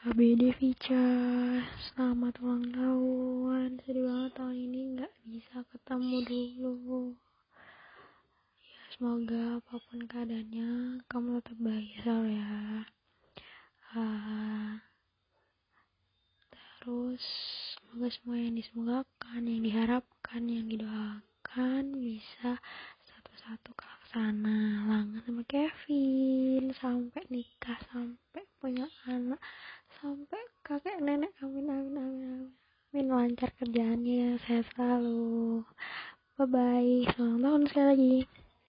ABD Vica selamat ulang tahun. Sedih banget tahun ini nggak bisa ketemu dulu. Ya semoga apa pun keadaannya kamu tetap bahagia selalu ya. Uh, terus semoga semua yang disemogakan yang diharapkan yang didoakan bisa satu-satu ke sana. Sama Kevin sampai nikah sampai sampai kakek nenek amin amin amin amin, lancar kerjaannya sehat selalu. Bye bye selamat tahun sekali lagi